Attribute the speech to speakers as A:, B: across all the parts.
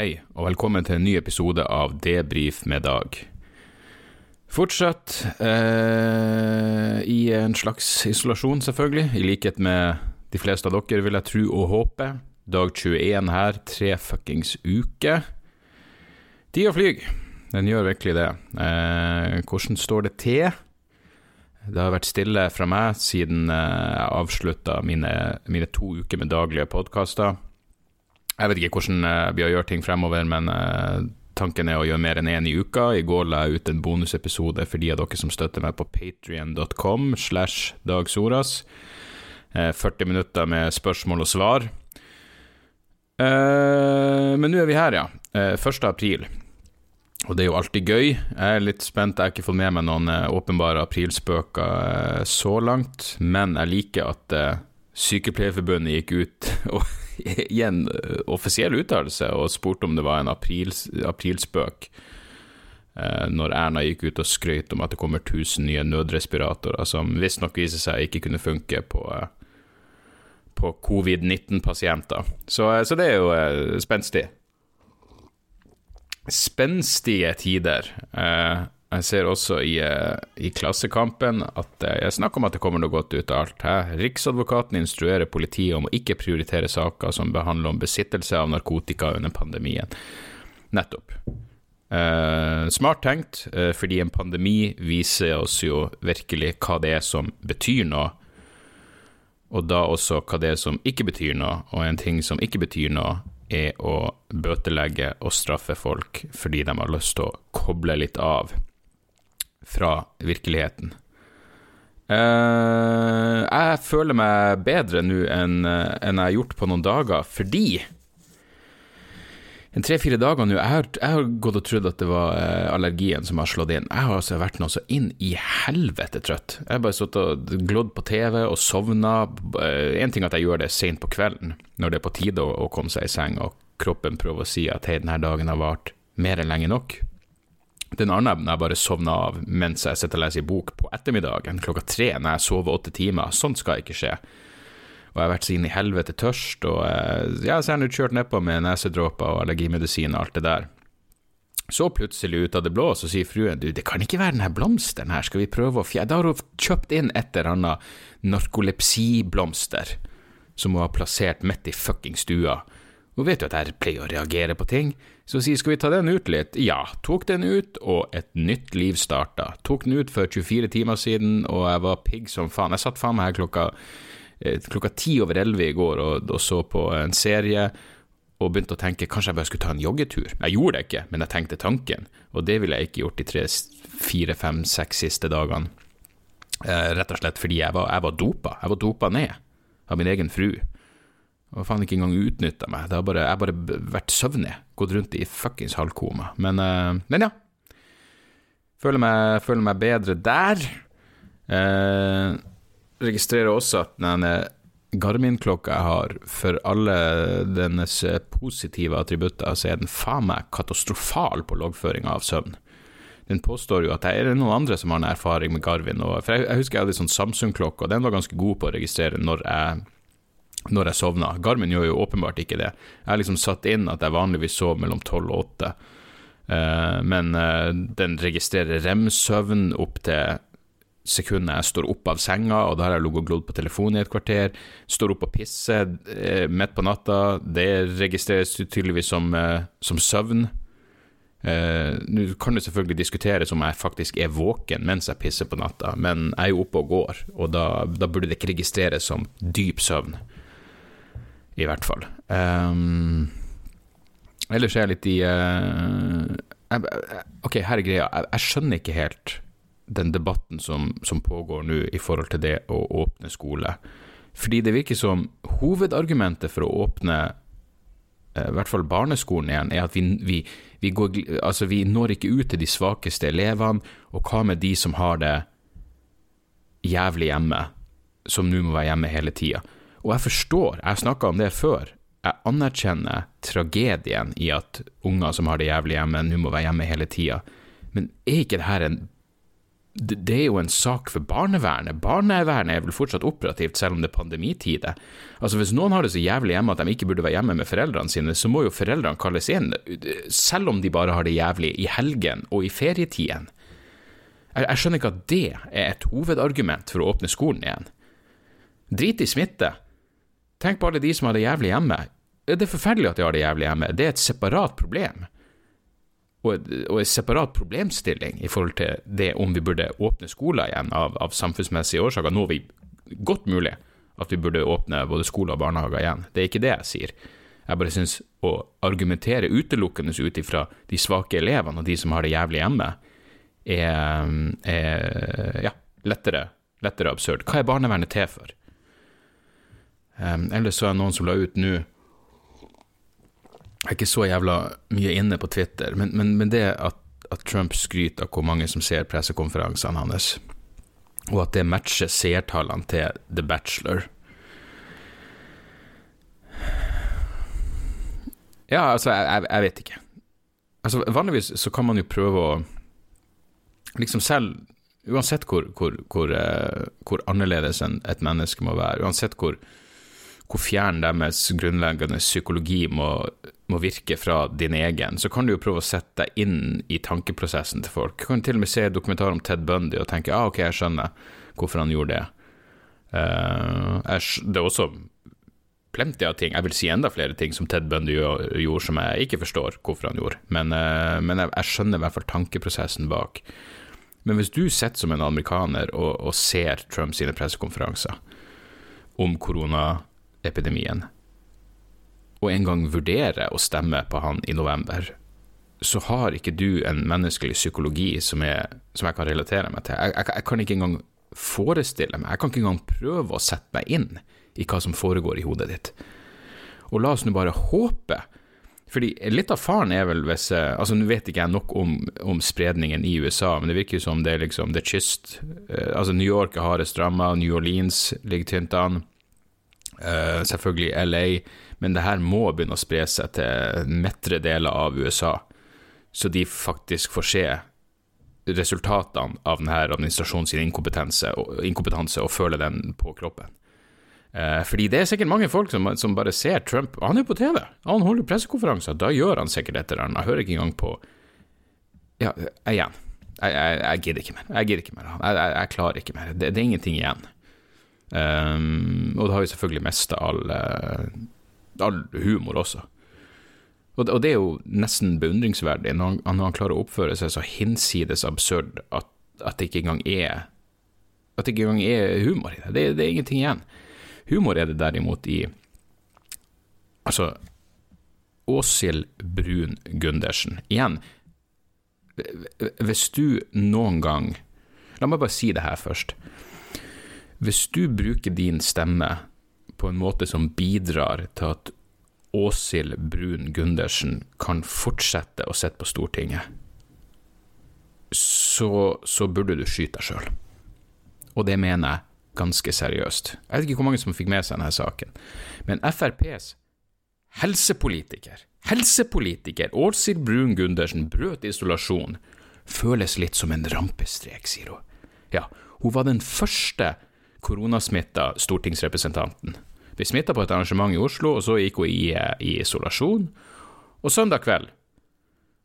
A: Hei, og velkommen til en ny episode av Debrif med Dag. Fortsatt eh, i en slags isolasjon, selvfølgelig, i likhet med de fleste av dere, vil jeg tro og håpe. Dag 21 her, tre fuckings uker. Tid å fly! Den gjør virkelig det. Eh, hvordan står det til? Det har vært stille fra meg siden eh, jeg avslutta mine, mine to uker med daglige podkaster. Jeg vet ikke hvordan vi har gjort ting fremover, men uh, tanken er å gjøre mer enn én i uka. I går la jeg ut en bonusepisode for de av dere som støtter meg på patrion.com slash dagsoras. Uh, 40 minutter med spørsmål og svar. Men nå er vi her, ja. 1. april. Og det er jo alltid gøy. Jeg er litt spent, jeg har ikke fått med meg noen åpenbare aprilspøker så langt, men jeg liker at Sykepleierforbundet gikk ut og i en eh, offisiell uttalelse og spurte om det var en aprils, aprilspøk. Eh, når Erna gikk ut og skrøt om at det kommer 1000 nye nødrespiratorer, som visstnok viser seg ikke kunne funke på, eh, på covid-19-pasienter. Så, så, det er jo spenstig. Spenstige tider. Jeg ser også i, eh, i Klassekampen at det jeg snakker om at det kommer noe godt ut av alt. Her. Riksadvokaten instruerer politiet om å ikke prioritere saker som behandler om besittelse av narkotika under pandemien. Nettopp. Eh, smart tenkt, eh, fordi en pandemi viser oss jo virkelig hva det er som betyr noe, og da også hva det er som ikke betyr noe, og en ting som ikke betyr noe, er å bøtelegge og straffe folk fordi de har lyst til å koble litt av fra virkeligheten. Uh, jeg føler meg bedre nå enn uh, en jeg har gjort på noen dager, fordi en tre-fire dager nå jeg har, jeg har, gått og trodd at det var uh, allergien som har slått inn. Jeg har altså vært noe så inn i helvete trøtt. Jeg har bare sittet og glodd på TV og sovna. En ting er at jeg gjør det seint på kvelden, når det er på tide å, å komme seg i seng, og kroppen prøver å si at hei, denne dagen har vart mer enn lenge nok. Den andre når jeg bare sovner av mens jeg sitter og leser i bok på ettermiddagen klokka tre når jeg sover åtte timer. Sånt skal ikke skje. Og jeg har vært så inn i helvete tørst, og jeg ja, så er jeg kjørt nedpå med nesedråper og allergimedisin og alt det der. Så plutselig, ut av det blå, så sier fruen du, det kan ikke være den her blomsteren her, skal vi prøve å fjerne Da har hun kjøpt inn et eller annet narkolepsiblomster som hun har plassert midt i fucking stua. Hun vet jo at jeg pleier å reagere på ting, så sier skal vi ta den ut litt? Ja, tok den ut, og et nytt liv starta. Tok den ut for 24 timer siden, og jeg var pigg som faen. Jeg satt faen meg her klokka eh, klokka ti over elleve i går og, og, så på en serie og begynte å tenke kanskje jeg bare skulle ta en joggetur. Jeg gjorde det ikke, men jeg tenkte tanken, og det ville jeg ikke gjort de tre, fire, fem, seks siste dagene. Eh, rett og slett fordi jeg var, jeg var dopa. Jeg var dopa ned av min egen fru. Og faen ikke engang utnytta meg. Bare, jeg har bare vært søvnig. Gått rundt i fuckings halvkoma. Men, uh, men ja. Føler meg, føler meg bedre der. Uh, registrerer også at denne Garmin-klokka jeg har, for alle dennes positive attributter, så er den faen meg katastrofal på loggføringa av søvn. Den påstår jo at det er noen andre som har en erfaring med Garvin. For jeg, jeg husker jeg hadde en sånn Samsung-klokke, og den var ganske god på å registrere når jeg når jeg sovna. Garmin gjør jo åpenbart ikke det. Jeg har liksom satt inn at jeg vanligvis sov mellom tolv og åtte, uh, men uh, den registrerer rem-søvn opp til sekundet jeg står opp av senga, og da har jeg ligget og glodd på telefonen i et kvarter. Står opp og pisser uh, midt på natta. Det registreres tydeligvis som, som søvn. Nå kan det selvfølgelig diskuteres om jeg faktisk er våken mens jeg pisser på natta, men jeg er jo oppe og går, og da, da burde det ikke registreres som dyp søvn i hvert fall. Um, ellers er jeg litt i uh, Ok, her er greia. Jeg, skjønner ikke helt den debatten som, som pågår nå i forhold til det å åpne skole. Fordi det virker som hovedargumentet for å åpne uh, i hvert fall barneskolen igjen, er at vi, vi, vi, går, altså vi når ikke ut til de svakeste elevene, og hva med de som har det jævlig hjemme, som nå må være hjemme hele tida. Og jeg forstår, jeg har snakka om det før, jeg anerkjenner tragedien i at unger som har det jævlig hjemme, nå må være hjemme hele tida, men er ikke det her en det er jo en sak for barnevernet. Barnevernet er vel fortsatt operativt, selv om det er pandemitider. Altså Hvis noen har det så jævlig hjemme at de ikke burde være hjemme med foreldrene sine, så må jo foreldrene kalles inn, selv om de bare har det jævlig i helgen og i ferietiden. Jeg, jeg skjønner ikke at det er et hovedargument for å åpne skolen igjen. Drit i smitte. Tenk på alle de som har det jævlig hjemme. Det er forferdelig at de har det jævlig hjemme, det er et separat problem og, og en separat problemstilling i forhold til det om vi burde åpne skoler igjen av, av samfunnsmessige årsaker. Nå er vi godt mulig at vi burde åpne både skoler og barnehager igjen. Det er ikke det jeg sier. Jeg bare syns å argumentere utelukkende ut ifra de svake elevene og de som har det jævlig hjemme, er, er ja, lettere, lettere absurd. Hva er barnevernet til for? Um, ellers så er noen som la ut nå jeg er ikke så jævla mye inne på Twitter, men, men, men det at, at, Trump skryter av hvor mange som ser pressekonferansene hans, og at det matcher seertallene til The Bachelor Ja, altså, jeg, jeg, vet ikke. Altså, vanligvis så kan man jo prøve å Liksom selv Uansett hvor, hvor, hvor, uh, hvor annerledes et menneske må være, uansett hvor, hvor fjern deres grunnleggende psykologi må må virke fra din egen, så kan du jo prøve å sette deg inn i tankeprosessen til folk. Du kan til og med se dokumentar om Ted Bundy og tenke ah, ok, jeg skjønner hvorfor han gjorde det. Uh, det er også plenty av ting, jeg vil si enda flere ting som Ted Bundy gjorde som jeg ikke forstår hvorfor han gjorde, men, uh, men jeg, jeg, skjønner i hvert fall tankeprosessen bak. Men hvis du sitter som en amerikaner og, og ser Trumps pressekonferanser om koronaepidemien, og en gang vurdere å stemme på han i november, så har ikke du en menneskelig psykologi som, er, som jeg kan relatere meg til. Jeg, jeg, jeg, kan ikke engang forestille meg, jeg kan ikke engang prøve å sette meg inn i hva som foregår i hodet ditt. Og la oss nå bare håpe, fordi litt av faren er vel hvis Altså, nå vet ikke jeg nok om, om, spredningen i USA, men det virker jo som det er liksom er kyst. Eh, altså, New York er hardest ramma, New Orleans ligger tynt an. Uh, selvfølgelig LA men det her må begynne å spre seg til mettere deler av USA, så de faktisk får se resultatene av denne administrasjonens inkompetanse og, inkompetanse og føle den på kroppen. Uh, fordi det er sikkert mange folk som, som, bare ser Trump Han er på TV, han holder pressekonferanser, da gjør han sikkert et eller annet. Jeg hører ikke engang på Ja, igjen. Jeg, jeg, jeg gidder ikke mer. Jeg gidder ikke mer. Jeg, jeg klarer ikke mer. Det, det er ingenting igjen. Um, og det har jo selvfølgelig mista all uh, all humor også. Og det, og det er jo nesten beundringsverdig når han, når han, klarer å oppføre seg så hinsides absurd at, at, det ikke engang er At det ikke engang er humor i det. Det, det er ingenting igjen. Humor er det derimot i Altså, Åshild Brun Gundersen. Igjen, hvis du noen gang La meg bare si det her først. Hvis du bruker din stemme på en måte som bidrar til at Åshild Brun Gundersen kan fortsette å sitte på Stortinget, så, så burde du skyte deg sjøl. Og det mener jeg ganske seriøst. Jeg vet ikke hvor mange som fikk med seg denne saken, men FrPs helsepolitiker, helsepolitiker Åshild Brun Gundersen brøt isolasjon, føles litt som en rampestrek, sier hun. Ja, hun var den første koronasmitta stortingsrepresentanten ble smitta på et arrangement i Oslo, og så gikk hun i, i isolasjon. Og søndag kveld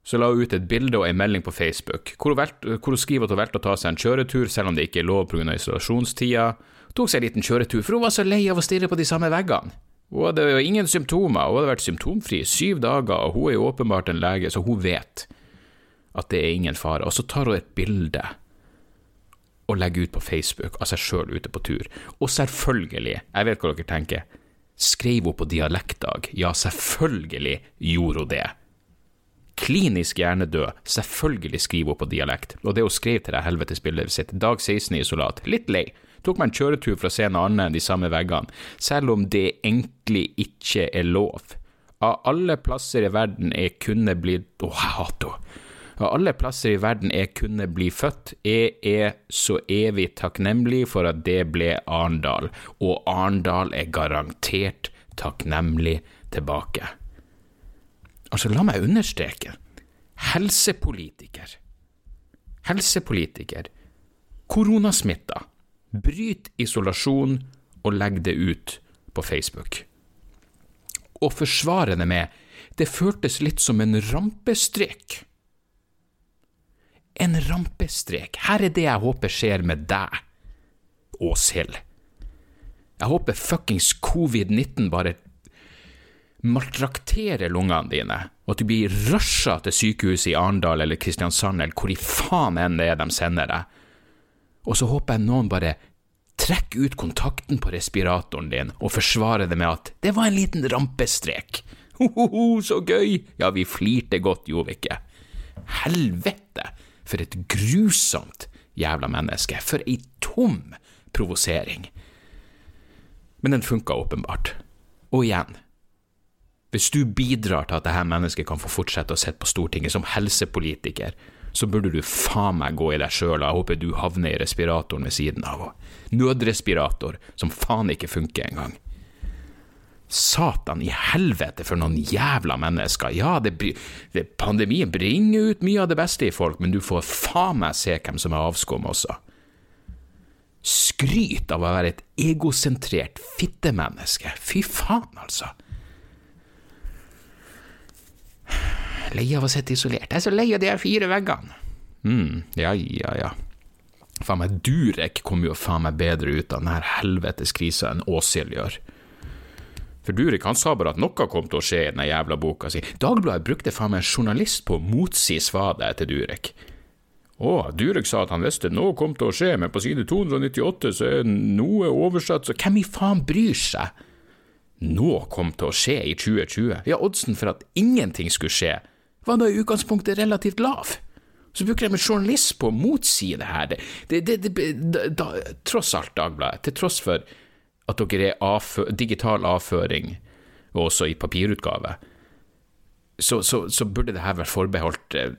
A: så la hun ut et bilde og en melding på Facebook hvor hun, velt, hvor hun skriver at hun valgte å ta seg en kjøretur selv om det ikke er lov pga. isolasjonstida. Hun tok seg en liten kjøretur, for hun var så lei av å stirre på de samme veggene. Hun hadde jo ingen symptomer, hun hadde vært symptomfri i syv dager, og hun er jo åpenbart en lege, så hun vet at det er ingen fare. Og så tar hun et bilde og legge ut på Facebook av seg sjøl ute på tur. Og selvfølgelig, jeg vet hva dere tenker, skrev hun på dialektdag? Ja, selvfølgelig gjorde hun det. Klinisk hjernedød, selvfølgelig skriver hun på dialekt, og det hun skrev til det helvetesbildet sitt, dag 16 i isolat, litt lei, tok meg en kjøretur for å se noe annet enn de samme veggene, selv om det egentlig ikke er lov. Av alle plasser i verden jeg kunne blitt Å, jeg hater henne av alle plasser i verden jeg kunne bli født, jeg er så evig takknemlig for at det ble Arendal, og Arendal er garantert takknemlig tilbake. Altså, la meg understreke, helsepolitiker, helsepolitiker, koronasmitta. Bryt isolasjon og legg det ut på Facebook. Og forsvare med det føltes litt som en rampestrek. En rampestrek. Her er det jeg håper skjer med deg, Åshild. Jeg håper fuckings covid-19 bare maltrakterer lungene dine, og at du blir rusha til sykehuset i Arendal eller Kristiansand eller hvor i faen enn det er de sender deg. Og så håper jeg noen bare trekker ut kontakten på respiratoren din og forsvarer det med at det var en liten rampestrek. Ho-ho-ho, så gøy! Ja, vi flirte godt, gjorde vi ikke? Helvete, for et grusomt jævla menneske. For ei tom provosering. Men den funka åpenbart. Og igjen, hvis du bidrar til at dette mennesket kan få fortsette å sitte på Stortinget som helsepolitiker, så burde du faen meg gå i deg sjøl, og jeg håper du havner i respiratoren ved siden av. henne. Nødrespirator, som faen ikke funker engang. Satan i helvete for noen jævla mennesker. Ja, det, det, pandemien bringer ut mye av det beste i folk, men du får faen meg se hvem som er avskum også. Skryt av å være et egosentrert fittemenneske. Fy faen, altså. Lei av å sitte isolert. Jeg er så lei av de fire veggene. mm, ja, ja, ja. Faen meg, Durek kommer jo faen meg bedre ut av denne helvetes krisa enn Åshild gjør. For Durek han sa bare at noe kom til å skje i den jævla boka si. Dagbladet brukte faen meg en journalist på å motsi svaret til Durek. Å, Durek sa at han visste noe kom til å skje, men på side 298 så er noe oversatt, så hvem i faen bryr seg? Noe kom til å skje i 2020. Ja, oddsen for at ingenting skulle skje, var da i utgangspunktet relativt lav. Så bruker de en journalist på å motsi det her. Det, det, det, da, tross alt, Dagbladet, til tross for at dere er avfø digital avføring, og også i papirutgave, så, så, så burde det her vært forbeholdt eh,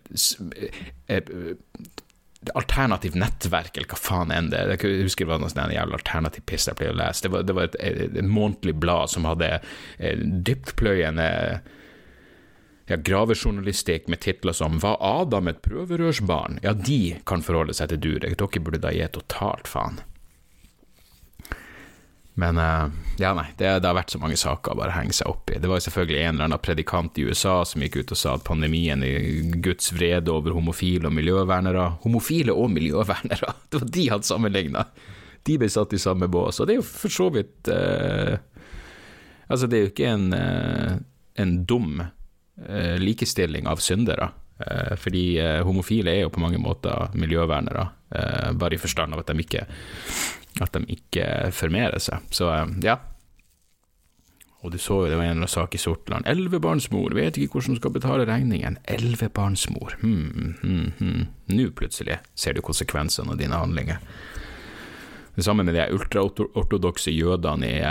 A: eh, alternativt nettverk, eller hva faen enn det Jeg husker det var noe sånn jævla alternativ piss jeg pleier å lese. Det var, det var et, et, et, månedlig blad som hadde eh, dyptpløyende ja, gravejournalistikk med titler som Var Adam et prøverørsbarn? Ja, de kan forholde seg til Durek. Dere burde da gi totalt faen. Men uh, ja, nei, det, det, har vært så mange saker å bare henge seg opp i. Det var jo selvfølgelig en eller annen predikant i USA som gikk ut og sa at pandemien er Guds vrede over homofile og miljøvernere. Homofile og miljøvernere! Det var de han sammenligna! De ble satt i samme bås. Og det er jo for så vidt eh, Altså, det er jo ikke en, uh, en dum Eh, likestilling av syndere. Eh, fordi eh, homofile er jo på mange måter miljøvernere, bare i forstand av at de ikke, at de ikke formerer seg. Så ja. Og du så jo det var en eller annen sak i Sortland. Elvebarnsmor, vet ikke hvordan hun skal betale regningen. Elvebarnsmor, hm, hm, hm. Nå plutselig ser du konsekvensene av dine handlinger. Det samme med de ultraortodokse jødene i,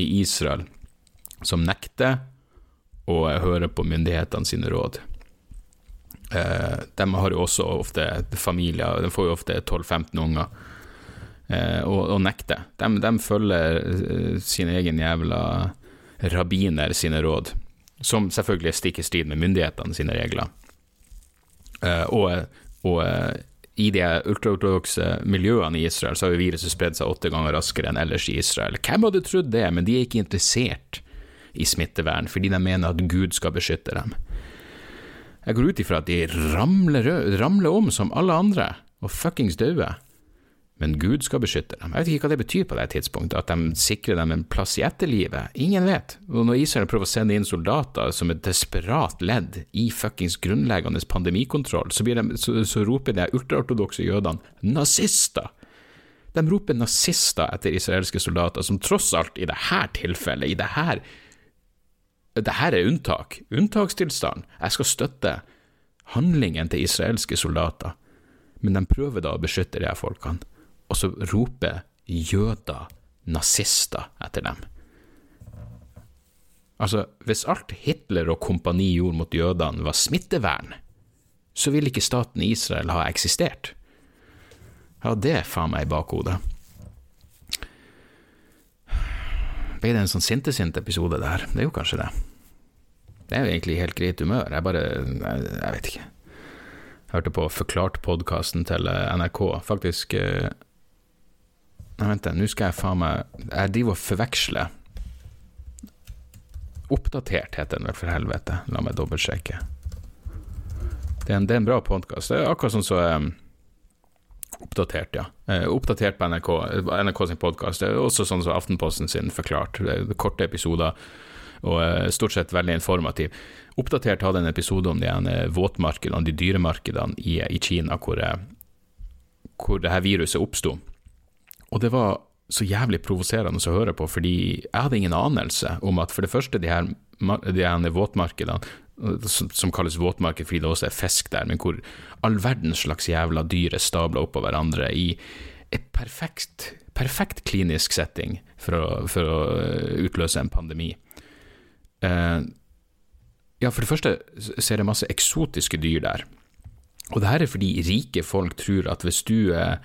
A: i Israel, som nekter å høre på myndighetene sine råd. Eh, de har jo også ofte familier, de får jo ofte 12-15 unger, eh, og, og, nekter. De, de følger eh, sin egen jævla rabbiner sine råd, som selvfølgelig stikker i strid med myndighetene sine regler. Eh, og, og eh, i de ultraortodokse miljøene i Israel så har viruset spredd seg åtte ganger raskere enn ellers i Israel. Hvem hadde trodd det, men de er ikke interessert i smittevern, fordi de mener at Gud skal beskytte dem. Jeg går ut ifra at de ramler, ramler om som alle andre, og fuckings dauer. Men Gud skal beskytte dem. Jeg vet ikke hva det betyr på det tidspunktet, at de sikrer dem en plass i etterlivet. Ingen vet. Og når Israel prøver å sende inn soldater som et desperat ledd i fuckings grunnleggende pandemikontroll, så, de, så, så roper de ultraortodokse jødene nazister. De roper nazister etter israelske soldater, som tross alt i dette tilfellet, i dette dette er unntak. Unntakstilstand. Jeg skal støtte handlingen til israelske soldater, men de prøver da å beskytte de her folkene, og så roper jøder nazister etter dem. Altså, hvis alt Hitler og kompani gjorde mot jødene var smittevern, så ville ikke staten Israel ha eksistert. Ja, det er faen meg i bakhodet. Ble det en sånn sinte-sinte-episode der? Det er jo kanskje det. Det er jo egentlig helt greit humør. Jeg bare Jeg, jeg vet ikke. Jeg hørte på Forklart-podkasten til eh, NRK. Faktisk eh, Nei, vent, nå skal jeg faen meg Jeg driver og forveksler. Oppdatert heter den vel, for helvete. La meg dobbeltsjekke. Det er en, det er en bra podkast. Det er akkurat sånn som så, um, Oppdatert, ja. Uh, oppdatert på NRK, NRK sin podkast. Det er også sånn som Aftenposten sin Forklart. Det er korte episoder og uh, stort sett veldig informativ. Oppdatert hadde en episode om de uh, våtmarkedene, de dyremarkedene i, i Kina, hvor, hvor det her viruset oppsto. Og det var så jævlig provoserende å høre på, fordi jeg hadde ingen anelse om at for det første, de her, de her våtmarkedene, som, kalles våtmarked fordi det også er fisk der, men hvor all verdens slags jævla dyr er stabla oppå hverandre i et perfekt, perfekt klinisk setting for å, for å utløse en pandemi. Uh, ja, for det første ser jeg masse eksotiske dyr der. Og det her er fordi rike folk tror at hvis du uh,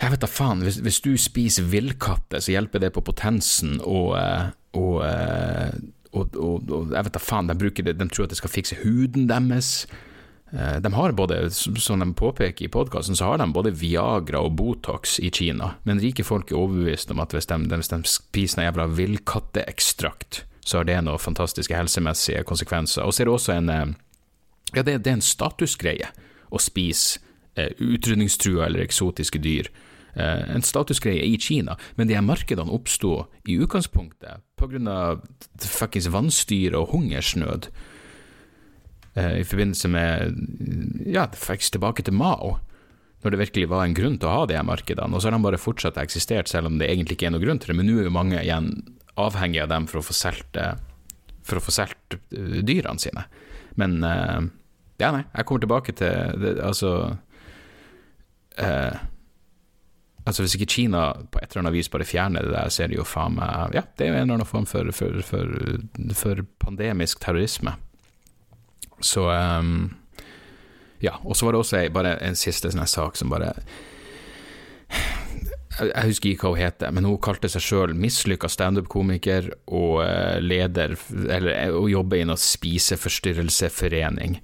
A: jeg vet da faen, hvis, hvis du spiser villkatter, så hjelper det på potensen og, eh, og, eh, og, og jeg vet da faen, de, det, de tror at det skal fikse huden deres. Eh, de har både, som de påpeker i podkasten, så har de både Viagra og Botox i Kina, men rike folk er overbevist om at hvis de, hvis de spiser en jævla villkatteekstrakt, så har det noen fantastiske helsemessige konsekvenser. Og så er det også en Ja, det, det er en statusgreie å spise utrydningstrua eller eksotiske dyr. Eh, en statusgreie i Kina, men de her markedene oppsto i utgangspunktet pga. fuckings vannstyre og hungersnød eh, i forbindelse med ja, faktisk tilbake til Mao, når det virkelig var en grunn til å ha de her markedene. Og så har de bare fortsatt eksistert, selv om det egentlig ikke er noen grunn til det. Men nå er jo mange igjen avhengig av dem for å få solgt, eh, for å få solgt dyrene sine. Men ja, nei, jeg kommer tilbake til det, altså eh, Altså Hvis ikke Kina på et eller annet vis bare fjerner det der, så er det jo faen meg Ja, det er jo en eller annen form for, for, for, for pandemisk terrorisme. Så um, Ja. Og så var det også bare en siste sånn sak som bare jeg husker ikke hva hun heter, men hun kalte seg sjøl mislykka standup-komiker og eh, leder, eller og jobber i noe spiseforstyrrelseforening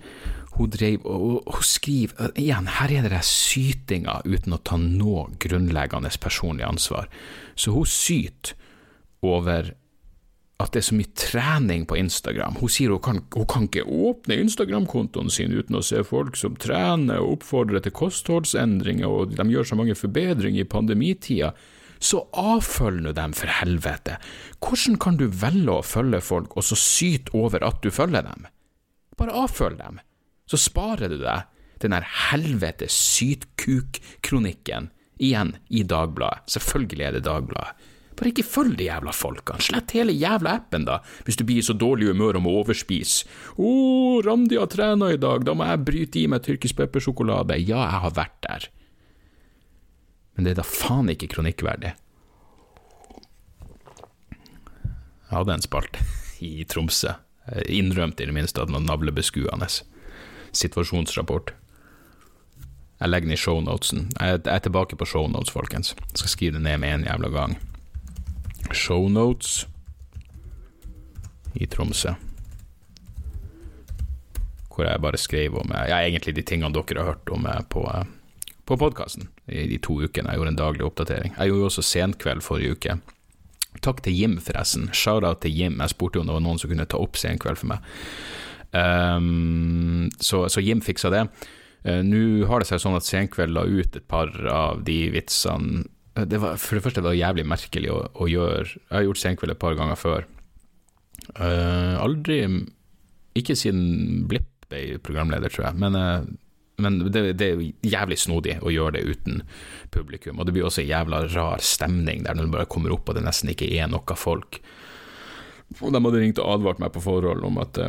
A: hun drev og, og, skriver Igjen, her er det sytinga uten å ta noe grunnleggende personlig ansvar. Så hun syter over at det er så mye trening på Instagram. Hun sier hun kan, hun kan ikke åpne Instagram-kontoen sin uten å se folk som trener og oppfordrer til kostholdsendringer, og de gjør så mange forbedringer i pandemitida. Så avfølg nå dem, for helvete! Hvordan kan du velge å følge folk, og så syte over at du følger dem? Bare avfølg dem så sparer du deg den der helvete sytkuk-kronikken igjen i Dagbladet. Selvfølgelig er det Dagbladet. Bare ikke følg de jævla folkene. Slett hele jævla appen, da, hvis du blir i så dårlig humør om å overspise. Å, Randi har trena i dag, da må jeg bryte i meg tyrkisk peppersjokolade. Ja, jeg har vært der. Men det er da faen ikke kronikkverdig. Jeg hadde en spalte i Tromsø. Innrømte i det minste at noe navlebeskuende situasjonsrapport. Jeg legger den i shownotesen. Jeg, er tilbake på shownotes, folkens. Jeg skal skrive det ned med en jævla gang. Shownotes i Tromsø. Hvor jeg bare skrev om ja, egentlig de tingene dere har hørt om på, på podkasten i de to ukene. Jeg gjorde en daglig oppdatering. Jeg gjorde også Senkveld forrige uke. Takk til Jim, forresten. Shout-out til Jim. Jeg spurte om det var noen som kunne ta opp Senkveld for meg. Um, så, så, Jim fiksa det. Uh, Nå har det seg sånn at Senkveld la ut et par av de vitsene eh, det var, For det første det var jævlig merkelig å, å, gjøre. Jeg har gjort Senkveld et par ganger før. Uh, aldri Ikke siden Blipp ble programleder, tror jeg. Men, uh, men det, det, er jævlig snodig å gjøre det uten publikum. Og det blir også en jævla rar stemning der når du bare kommer opp og det nesten ikke er noe folk. Og de hadde ringt og advart meg på forhold om at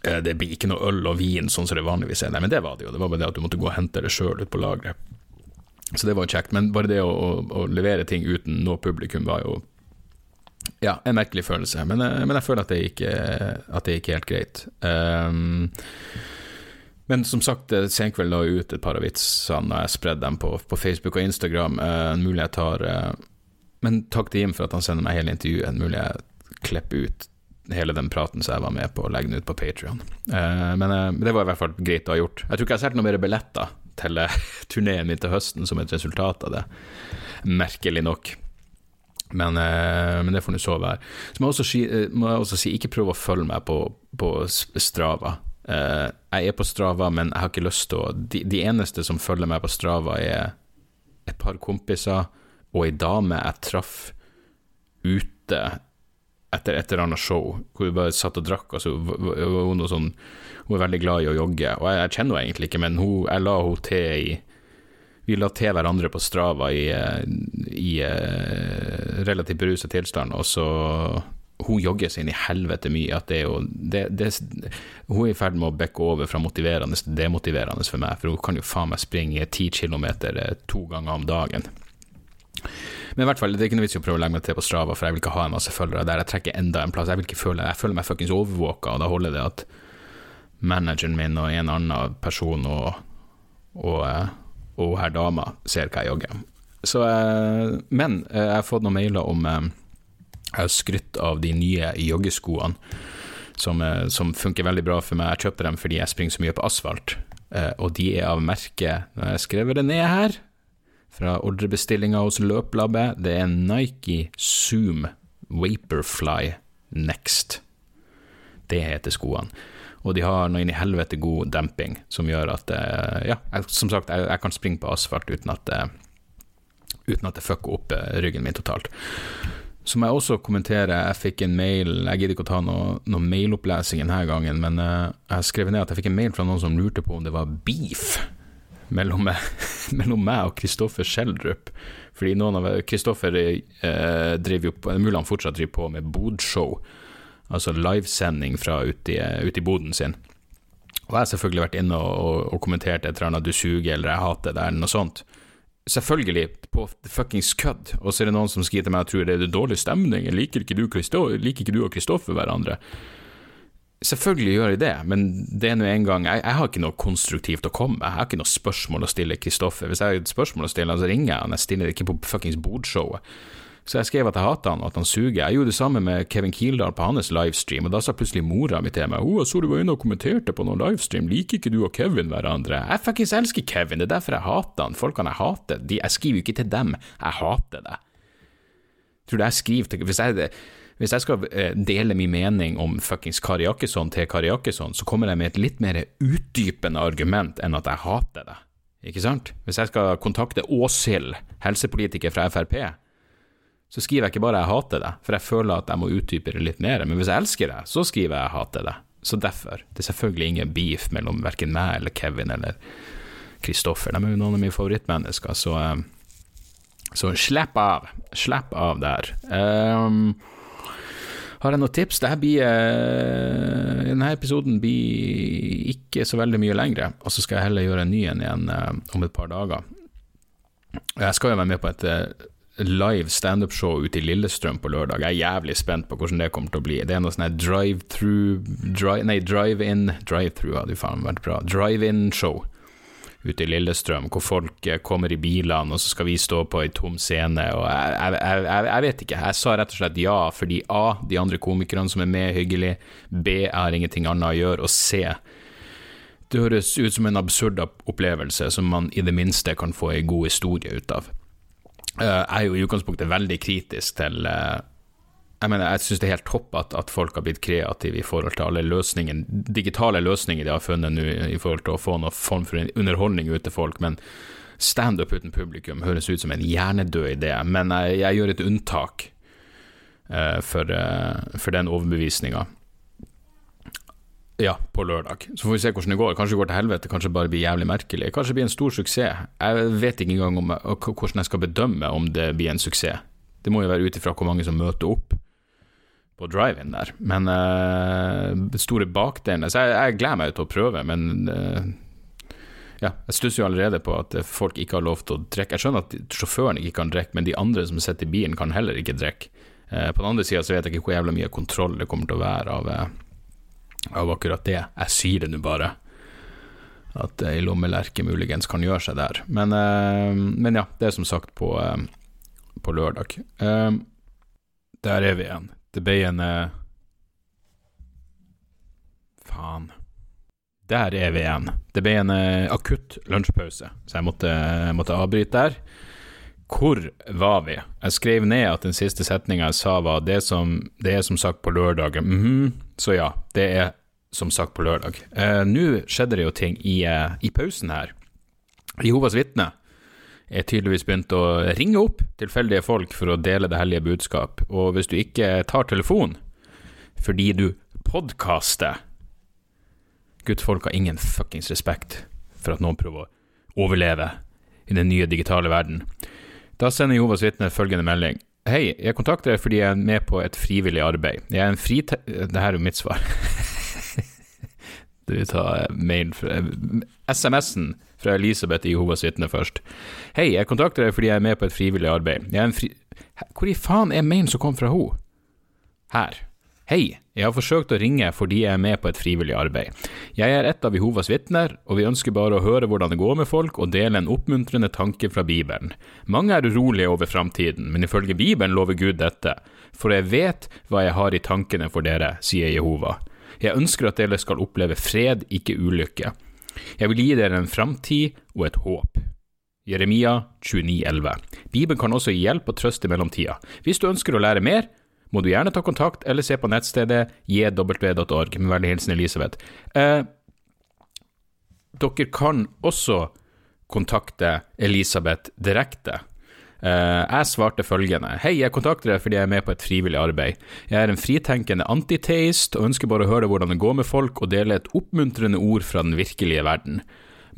A: det blir ikke noe øl og vin sånn som det vanligvis er, Nei, men det var det jo. Det var bare det at du måtte gå og hente det sjøl ut på lageret. Så det var kjekt. Men bare det å, å, å, levere ting uten noe publikum var jo ja, en merkelig følelse. Men, eh, men jeg føler at det gikk, at det gikk helt greit. Um, men som sagt, eh, Senkveld la ut et par av vitsene, og jeg spredde dem på, på, Facebook og Instagram. Uh, en mulighet tar uh, Men takk til Jim for at han sender meg hele intervjuet. En mulighet klipper ut hele den praten som jeg var med på å legge den ut på Patrion. Uh, men uh, det var i hvert fall greit å ha gjort. Jeg tror ikke jeg har solgt noe mer billetter til uh, turneen min til høsten som et resultat av det, merkelig nok. Men, men det får nå så være. Så må jeg, si, må jeg også si, ikke prøv å følge meg på, på Strava. jeg er på Strava, men jeg har ikke lyst til å de, de eneste som følger meg på Strava, er et par kompiser og ei dame jeg traff ute etter et eller annet show, hvor vi bare satt og drakk. Altså, hun, sånn, hun, er veldig glad i å jogge, og jeg, jeg kjenner henne egentlig ikke, men hun, jeg la henne til i Vi la til hverandre på Strava i, i uh, relativt beruset tilstand, og så hun jogger seg inn i helvete mye. At det er jo, det, det, hun er i ferd med å bekke over fra motiverende til demotiverende for meg, for hun kan jo faen meg springe ti kilometer eh, to ganger om dagen. Men i hvert fall, det er ikke noe vits i å prøve å legge meg til på Strava, for jeg vil ikke ha en masse følgere der. Jeg trekker enda en plass. Jeg vil ikke føle Jeg føler meg fuckings overvåka, og da holder det at manageren min og en annen person og, og, eh, og herr dama ser hva jeg jogger. Så, eh, men eh, jeg har fått noen mailer om Jeg har skrytt av de nye joggeskoene. Som, som, funker veldig bra for meg. Jeg kjøpte dem fordi jeg springer så mye på asfalt. og de er av merket Nå jeg skrevet det ned her fra ordrebestillinga hos Løplabbet. Det er Nike Zoom Vaporfly Next. Det heter skoene. Og de har noe inn i helvete god demping, som gjør at eh, Ja, jeg, som sagt, jeg, jeg, kan springe på asfalt uten at, eh, uten at det fucker opp eh, ryggen min totalt. Så må jeg også kommentere, jeg fikk en mail Jeg gidder ikke å ta noe, noe mailopplesing denne gangen, men jeg skrev ned at jeg fikk en mail fra noen som lurte på om det var beef mellom, mellom meg og Kristoffer Schjelderup. Fordi noen av Kristoffer eh, driver jo på, mulig han fortsatt driver på med bodshow, altså livesending fra ute i, ut i boden sin. Og jeg har selvfølgelig vært inne og, og, og kommentert et eller annet 'du suger' eller 'jeg hater det' eller noe sånt. Selvfølgelig, på fuckings kødd. Og så er det noen som skriver til meg og tror det er dårlig stemning, liker ikke du, liker ikke du og Kristoffer hverandre? Selvfølgelig gjør jeg det, men det er nå en gang jeg, jeg, har ikke noe konstruktivt å komme med. Jeg har ikke noe spørsmål å stille Kristoffer. Hvis jeg har et spørsmål å stille, så ringer jeg han. Jeg stiller ikke på fuckings bordshowet. Så jeg skrev at jeg hater han, og at han suger. Jeg gjorde det samme med Kevin Kildahl på hans livestream, og da sa plutselig mora mi til meg Å, så du var inne og kommenterte på noen livestream, liker ikke du og Kevin hverandre? Jeg fuckings elsker Kevin, det er derfor jeg hater han. Folkene jeg hater, de, jeg skriver jo ikke til dem, jeg hater det. Tror du jeg skriver til Hvis jeg hvis jeg skal eh, dele min mening om fuckings Kari Jakkesson til Kari Jakkesson, så kommer jeg med et litt mer utdypende argument enn at jeg hater det. Ikke sant? Hvis jeg skal kontakte Åshild, helsepolitiker fra Frp, så skriver jeg ikke bare 'jeg hater det', for jeg føler at jeg må utdype det litt mer. Men hvis jeg elsker det, så skriver jeg 'jeg hater det'. Så derfor. Det er selvfølgelig ingen beef mellom verken meg eller Kevin eller Kristoffer. De er jo noen av mine favorittmennesker, så, eh, så slapp av. Slapp av der. Um, har jeg noen tips? Dette blir, uh, denne episoden blir ikke så veldig mye lengre, og så skal jeg heller gjøre en ny en igjen uh, om et par dager. Jeg skal jo være med på et uh, live standup-show ute i Lillestrøm på lørdag. Jeg er jævlig spent på hvordan det kommer til å bli. Det er noe sånn drive-through drive, Nei, drive-in Drive-through hadde jo faen vært bra. Drive-in-show ute i Lillestrøm, hvor folk eh, kommer i bilene, og så skal vi stå på ei tom scene. og jeg, jeg, jeg, jeg, vet ikke. Jeg sa rett og slett ja fordi A, de andre komikerne som er med, er hyggelig. B, jeg har ingenting annet å gjøre. Og C, det høres ut som en absurd opplevelse som man i det minste kan få ei god historie ut av. Eh, jeg er jo i utgangspunktet veldig kritisk til eh, jeg mener, jeg syns det er helt topp at, at, folk har blitt kreative i forhold til alle løsninger, digitale løsninger de har funnet nå i forhold til å få noen form for underholdning ut til folk. Men standup uten publikum høres ut som en hjernedød idé. Men jeg, jeg gjør et unntak uh, for, uh, for, den overbevisninga. Ja, på lørdag. Så får vi se hvordan det går. Kanskje det går til helvete, kanskje bare blir jævlig merkelig. Kanskje det blir en stor suksess. Jeg vet ikke engang om, hvordan jeg skal bedømme om det blir en suksess. Det må jo være ut ifra hvor mange som møter opp på drive-in der. Men uh, store bakdelen Så jeg, jeg, gleder meg til å prøve, men uh, ja, jeg stusser jo allerede på at folk ikke har lov til å drikke. Jeg skjønner at sjåføren ikke kan drikke, men de andre som sitter i bilen, kan heller ikke drikke. Uh, på den andre sida så vet jeg ikke hvor jævla mye kontroll det kommer til å være av, av akkurat det. Jeg sier det nå bare. At ei lommelerke muligens kan gjøre seg der. Men, men, ja, det er som sagt på, på lørdag. der er vi igjen det ble en, uh... Faen. Der er vi igjen. Det ble en uh, akutt lunsjpause, så jeg måtte, måtte, avbryte der. Hvor var vi? Jeg skrev ned at den siste setninga jeg sa var det, som, det er som sagt på lørdag. Mm -hmm. Så ja, det er som sagt på lørdag. Uh, Nå skjedde det jo ting i, uh, i pausen her. Jehovas vitne er tydeligvis begynt å ringe opp tilfeldige folk for å dele det hellige budskap, og hvis du ikke tar telefon fordi du podkaster Gudsfolk har ingen fuckings respekt for at noen prøver å overleve i den nye digitale verden. Da sender Jehovas vitne følgende melding. Hei, jeg kontakter deg fordi jeg er med på et frivillig arbeid. Jeg er en frite... Det her er jo mitt svar. du tar mail fra SMS-en fra Elisabeth i Jehovas vitne først. Hei, jeg kontakter deg fordi jeg er med på et frivillig arbeid. Jeg er en fri... Hvor i faen er mailen som kom fra henne? Her. Hei, jeg har forsøkt å ringe fordi jeg er med på et frivillig arbeid. Jeg er et av Jehovas vitner, og vi ønsker bare å høre hvordan det går med folk og dele en oppmuntrende tanke fra Bibelen. Mange er urolige over framtiden, men ifølge Bibelen lover Gud dette, for jeg vet hva jeg har i tankene for dere, sier Jehova. Jeg ønsker at dere skal oppleve fred, ikke ulykke. Jeg vil gi dere en framtid og et håp. Jeremia 29,11. Bibelen kan også gi hjelp og trøst i mellomtida. Hvis du ønsker å lære mer, må du gjerne ta kontakt eller se på nettstedet jw.org. Med vennlig hilsen Elisabeth. Eh, dere kan også kontakte Elisabeth direkte. Uh, jeg svarte følgende. Hei, jeg kontakter deg fordi jeg er med på et frivillig arbeid. Jeg er en fritenkende antiteist og ønsker bare å høre hvordan det går med folk og dele et oppmuntrende ord fra den virkelige verden.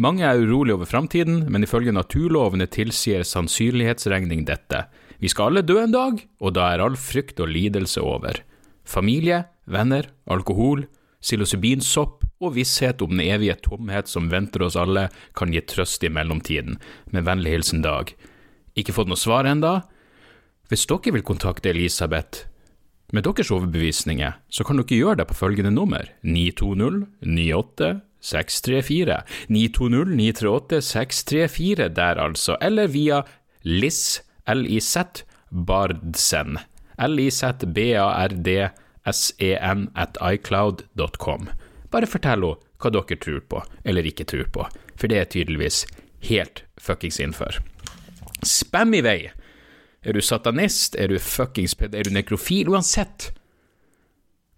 A: Mange er urolige over framtiden, men ifølge naturlovene tilsier sannsynlighetsregning dette. Vi skal alle dø en dag, og da er all frykt og lidelse over. Familie, venner, alkohol, psilocybinsopp og visshet om den evige tomhet som venter oss alle, kan gi trøst i mellomtiden. Med vennlig hilsen Dag. Ikke fått noe svar enda? Hvis dere vil kontakte Elisabeth med deres overbevisninger, så kan dere gjøre det på følgende nummer 920 98 634 920 938 634 der altså, eller via LIS L-I-Z Bardsen. L-I-Z-B-A-R-D-S-E-N at icloud.com. Bare fortell henne hva dere tror på, eller ikke tror på, for det er tydeligvis helt fuckings innenfor. Spam i vei! Er du satanist, er du fuckings er du nekrofil? Uansett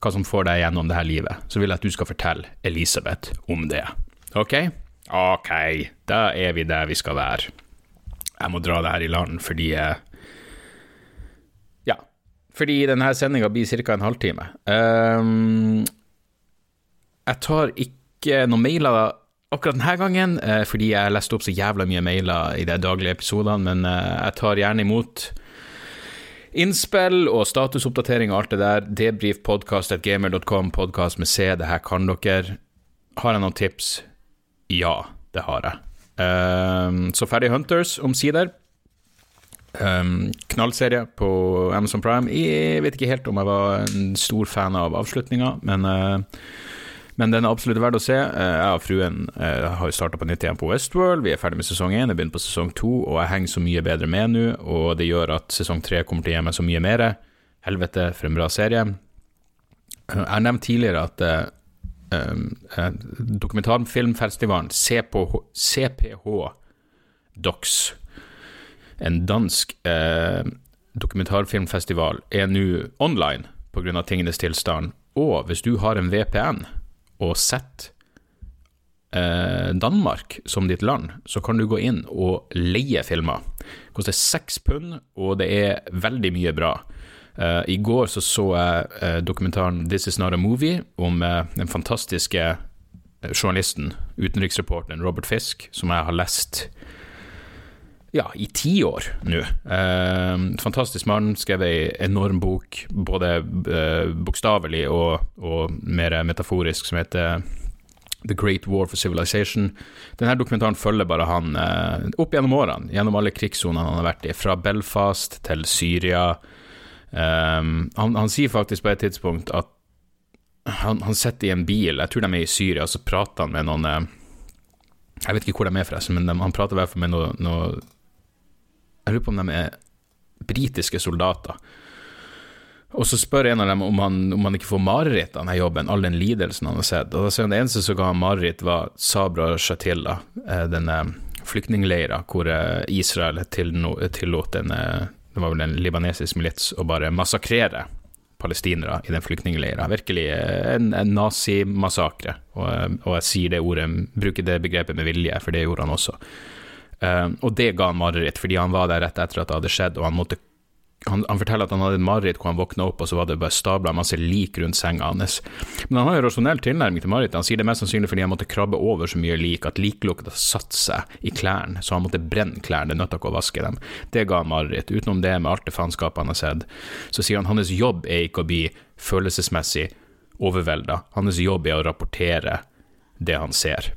A: hva som får deg gjennom det her livet, så vil jeg at du skal fortelle Elisabeth om det. Ok? Ok, da er vi der vi skal være jeg må dra det her i land fordi Ja. Fordi denne sendinga blir ca. en halvtime. Um, jeg tar ikke noen mailer akkurat denne gangen, uh, fordi jeg leste opp så jævla mye mailer i de daglige episodene, men uh, jeg tar gjerne imot innspill og statusoppdatering og alt det der. Debrifpodkast.gamer.com, podkast med C, det her kan dere. Har jeg noen tips? Ja, det har jeg. Um, så ferdig Hunters, omsider. Um, knallserie på Amazon Prime. Jeg vet ikke helt om jeg var en stor fan av avslutninga, men, uh, men den er absolutt verdt å se. Uh, jeg og fruen har har starta på nytt igjen på Westworld. Vi er ferdig med sesong én, jeg begynner på sesong to, og jeg henger så mye bedre med nå. Og det gjør at sesong tre kommer til å gi meg så mye mer. Helvete, for en bra serie. Jeg har nevnt tidligere at dokumentarfilmfestivalen CPH, CPH Docs, en dansk eh, dokumentarfilmfestival, er nå online pga. tingenes tilstand. Og hvis du har en VPN og setter eh, Danmark som ditt land, så kan du gå inn og leie filmer. Det koster seks pund, og det er veldig mye bra. Eh, I går så, så jeg uh, dokumentaren 'This Is Not A Movie' om uh, den fantastiske journalisten, utenriksreporteren Robert Fisk, som jeg har lest ja, i ti år nå. fantastisk mann, skrev ei enorm bok, både bokstavelig og, og, mer metaforisk, som heter The Great War for Civilization. Denne dokumentaren følger bare han opp gjennom årene, gjennom alle krigssonene han har vært i, fra Belfast til Syria Um, han, han, sier faktisk på et tidspunkt at han, han, sitter i en bil, jeg tror de er i Syria, så prater han med noen eh, Jeg vet ikke hvor de er, forresten, men han prater i hvert fall med noen noe, Jeg lurer på om de er britiske soldater. Og så spør en av dem om han, om han ikke får mareritt av denne jobben, all den lidelsen han har sett. Og da sier han det eneste som ga han mareritt, var Sabra Shatila, eh, denne flyktningleira hvor eh, Israel tillot en, eh, det var vel en libanesisk milits å bare massakrere palestinere i den flyktningleira. Virkelig en, en nazimassakre. Og, og jeg sier det ordet, bruker det begrepet med vilje, for det gjorde han også. Og det ga han mareritt, fordi han var der rett etter at det hadde skjedd, og han måtte han, han, forteller at han hadde et mareritt hvor han våkna opp, og så var det bare stabla masse lik rundt senga hans. Men han har jo rasjonell tilnærming til marerittet. Han sier det mest sannsynlig fordi han måtte krabbe over så mye lik at liklukta satte seg i klærne, så han måtte brenne klærne. Det nytta ikke å vaske dem. Det ga han mareritt. Utenom det, med alt det faenskapet han har sett, så sier han hans jobb er ikke å bli følelsesmessig overvelda. Hans jobb er å rapportere det han ser.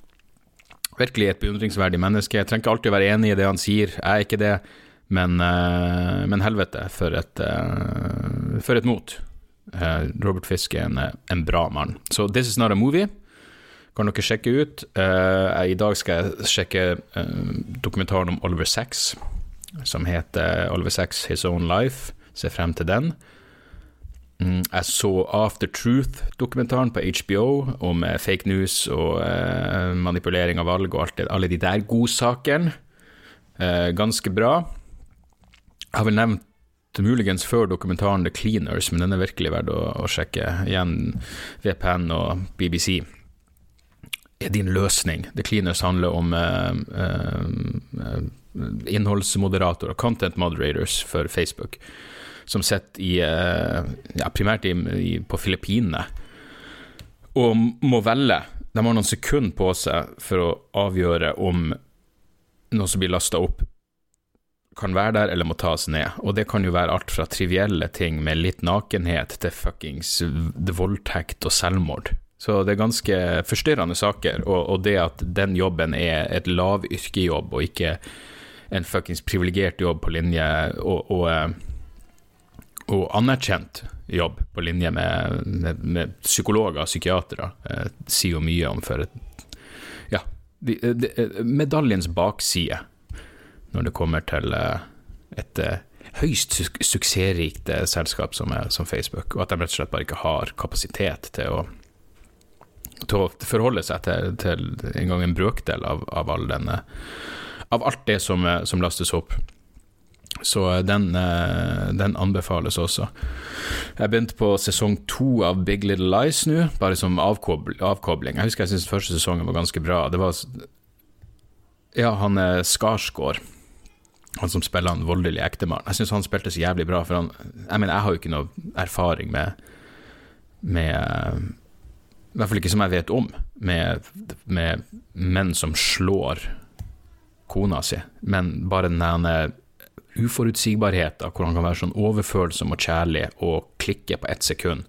A: Virkelig et beundringsverdig menneske. Jeg trenger ikke alltid være enig i det han sier, jeg er ikke det. Men, eh, men helvete, for et, eh, for et mot. Eh, Robert Fisk er en, en, bra mann. Så This Is Not A Movie kan dere sjekke ut. I dag skal jeg sjekke dokumentaren om Oliver Sacks, som heter Oliver Sacks His Own Life. Se frem til den. Mm, jeg så After Truth-dokumentaren på HBO om fake news og manipulering av valg og alt det, alle de der godsakene. Ganske bra. Jeg har vel nevnt muligens før dokumentaren The Cleaners, men den er virkelig verdt å, å sjekke. Igjen VPN og BBC er din løsning. The Cleaners handler om eh, uh, innholdsmoderatorer, content moderators for Facebook, som sitter i uh, ja, primært i, i, på Filippinene og må velge. De har noen sekunder på seg for å avgjøre om noe som blir lasta opp kan være der eller må tas ned, og det kan jo være alt fra trivielle ting med litt nakenhet til fuckings voldtekt og selvmord. Så det er ganske forstyrrende saker, og, og det at den jobben er et lavyrkejobb og ikke en fuckings privilegert jobb på linje og, og, eh, og, anerkjent jobb på linje med, med, med psykologer og psykiatere, eh, sier jo mye om for Ja, de, de, medaljens bakside når det kommer til eh, et eh, høyst suksessrikt eh, selskap som, er, som, Facebook, og at de rett og slett bare ikke har kapasitet til å, til å forholde seg til, til en gang en brøkdel av, av, all denne, av alt det som, som lastes opp. Så den, den, anbefales også. Jeg begynte på sesong to av Big Little Lies nå, bare som avkobling. Jeg husker jeg syntes første sesongen var ganske bra. Det var Ja, han er Skarsgård han som spiller han voldelige ektemann. Jeg syns han spilte så jævlig bra, for han Jeg mener, jeg har jo ikke noe erfaring med med I hvert fall ikke som jeg vet om, med, med menn som slår kona si, men bare den der uforutsigbarheten, hvor han kan være sånn overfølsom og kjærlig og klikke på ett sekund.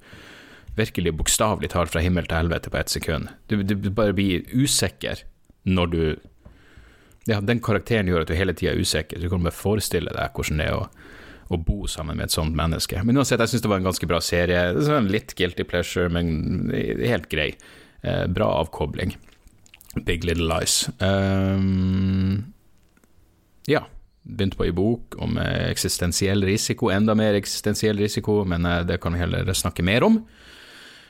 A: Virkelig bokstavelig talt fra himmel til helvete på ett sekund. Du, du bare blir usikker når du ja, den karakteren gjør at du hele tida er usikker. Du kan bare forestille deg hvordan det er å, å bo sammen med et sånt menneske. Men uansett, jeg syns det var en ganske bra serie. Det var en Litt guilty pleasure, men helt grei. Eh, bra avkobling. Big Little Lies. Um, ja. Begynte på ei bok om eksistensiell risiko, enda mer eksistensiell risiko, men eh, det kan vi heller snakke mer om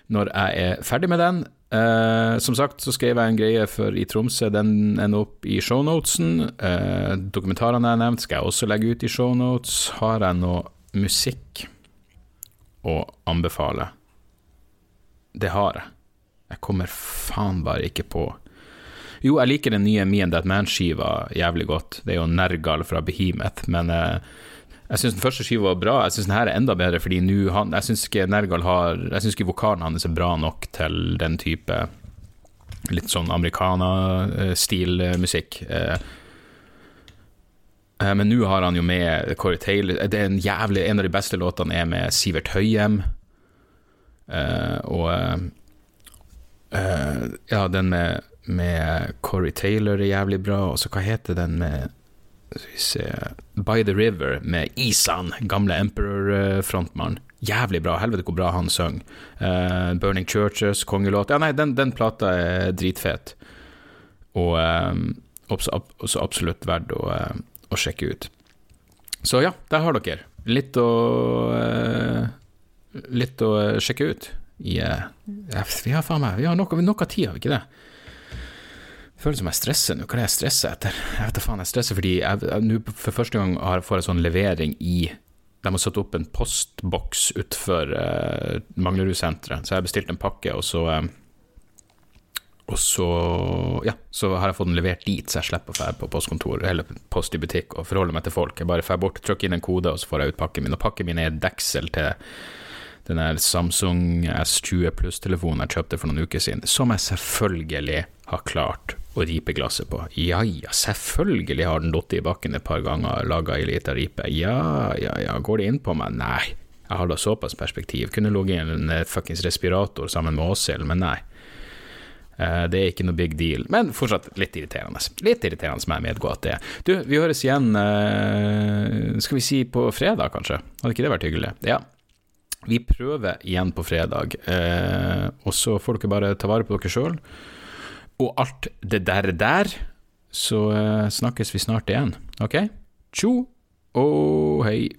A: når jeg er ferdig med den. Uh, som sagt så skrev jeg en greie for i Tromsø, den ender opp i shownotesen. Uh, dokumentarene jeg har nevnt, skal jeg også legge ut i shownotes. Har jeg noe musikk å anbefale? Det har jeg. Jeg kommer faen bare ikke på. Jo, jeg liker den nye Me and That Man-skiva jævlig godt. Det er jo Nergal fra Behemoth, men eh, jeg syns den første skiva var bra. Jeg syns den her er enda bedre, fordi nå han Jeg syns ikke Nergal har Jeg syns ikke vokalen hans er bra nok til den type litt sånn americana-stil-musikk. Eh, eh, men nå har han jo med Corey Taylor Det er en jævlig En av de beste låtene er med Sivert Høyem. Uh, og Ja, den med, med Corey Taylor er jævlig bra. Og så hva heter den med By the River med Isan, gamle Emperor-frontmann. Jævlig bra. Helvete hvor bra han synger. Uh, Burning Churches, kongelåt. Ja, nei, den, den plata er dritfet. Og um, også, også, absolutt verdt å, uh, å, sjekke ut. Så ja, der har dere. Litt å uh, litt å sjekke ut. I, vi har faen meg Vi har noe, noe tid, har vi ikke det? Føles som jeg stresser nå. Hva er det jeg stresser etter? Jeg vet da faen, jeg stresser fordi jeg nå for første gang har, får jeg sånn levering i De har satt opp en postboks utenfor uh, Manglerudsenteret, så jeg har bestilt en pakke, og så uh, og så, ja, så har jeg fått den levert dit, så jeg slipper å dra på postkontor eller post i butikk og forholde meg til folk. Jeg bare drar bort, trykker inn en kode, og så får jeg ut pakken min. Og pakken min er deksel til den der Samsung S20 Pluss-telefonen jeg kjøpte for noen uker siden, som jeg selvfølgelig har klart å ripe glasset på. Ja ja, selvfølgelig har den falt i bakken et par ganger, laga ei lita ripe. Ja ja ja, går det inn på meg? Nei. Jeg har da såpass perspektiv. Kunne ligget i en fuckings respirator sammen med Åshild, men nei. Eh, det er ikke noe big deal, men fortsatt litt irriterende. Litt irriterende som jeg medgår at det er. Du, vi høres igjen, eh, skal vi si på fredag, kanskje? Hadde ikke det vært hyggelig? Ja. Vi prøver igjen på fredag, eh, og så får dere bare ta vare på dere sjøl. Og alt det der der, så snakkes vi snart igjen, ok? Tjo og hei.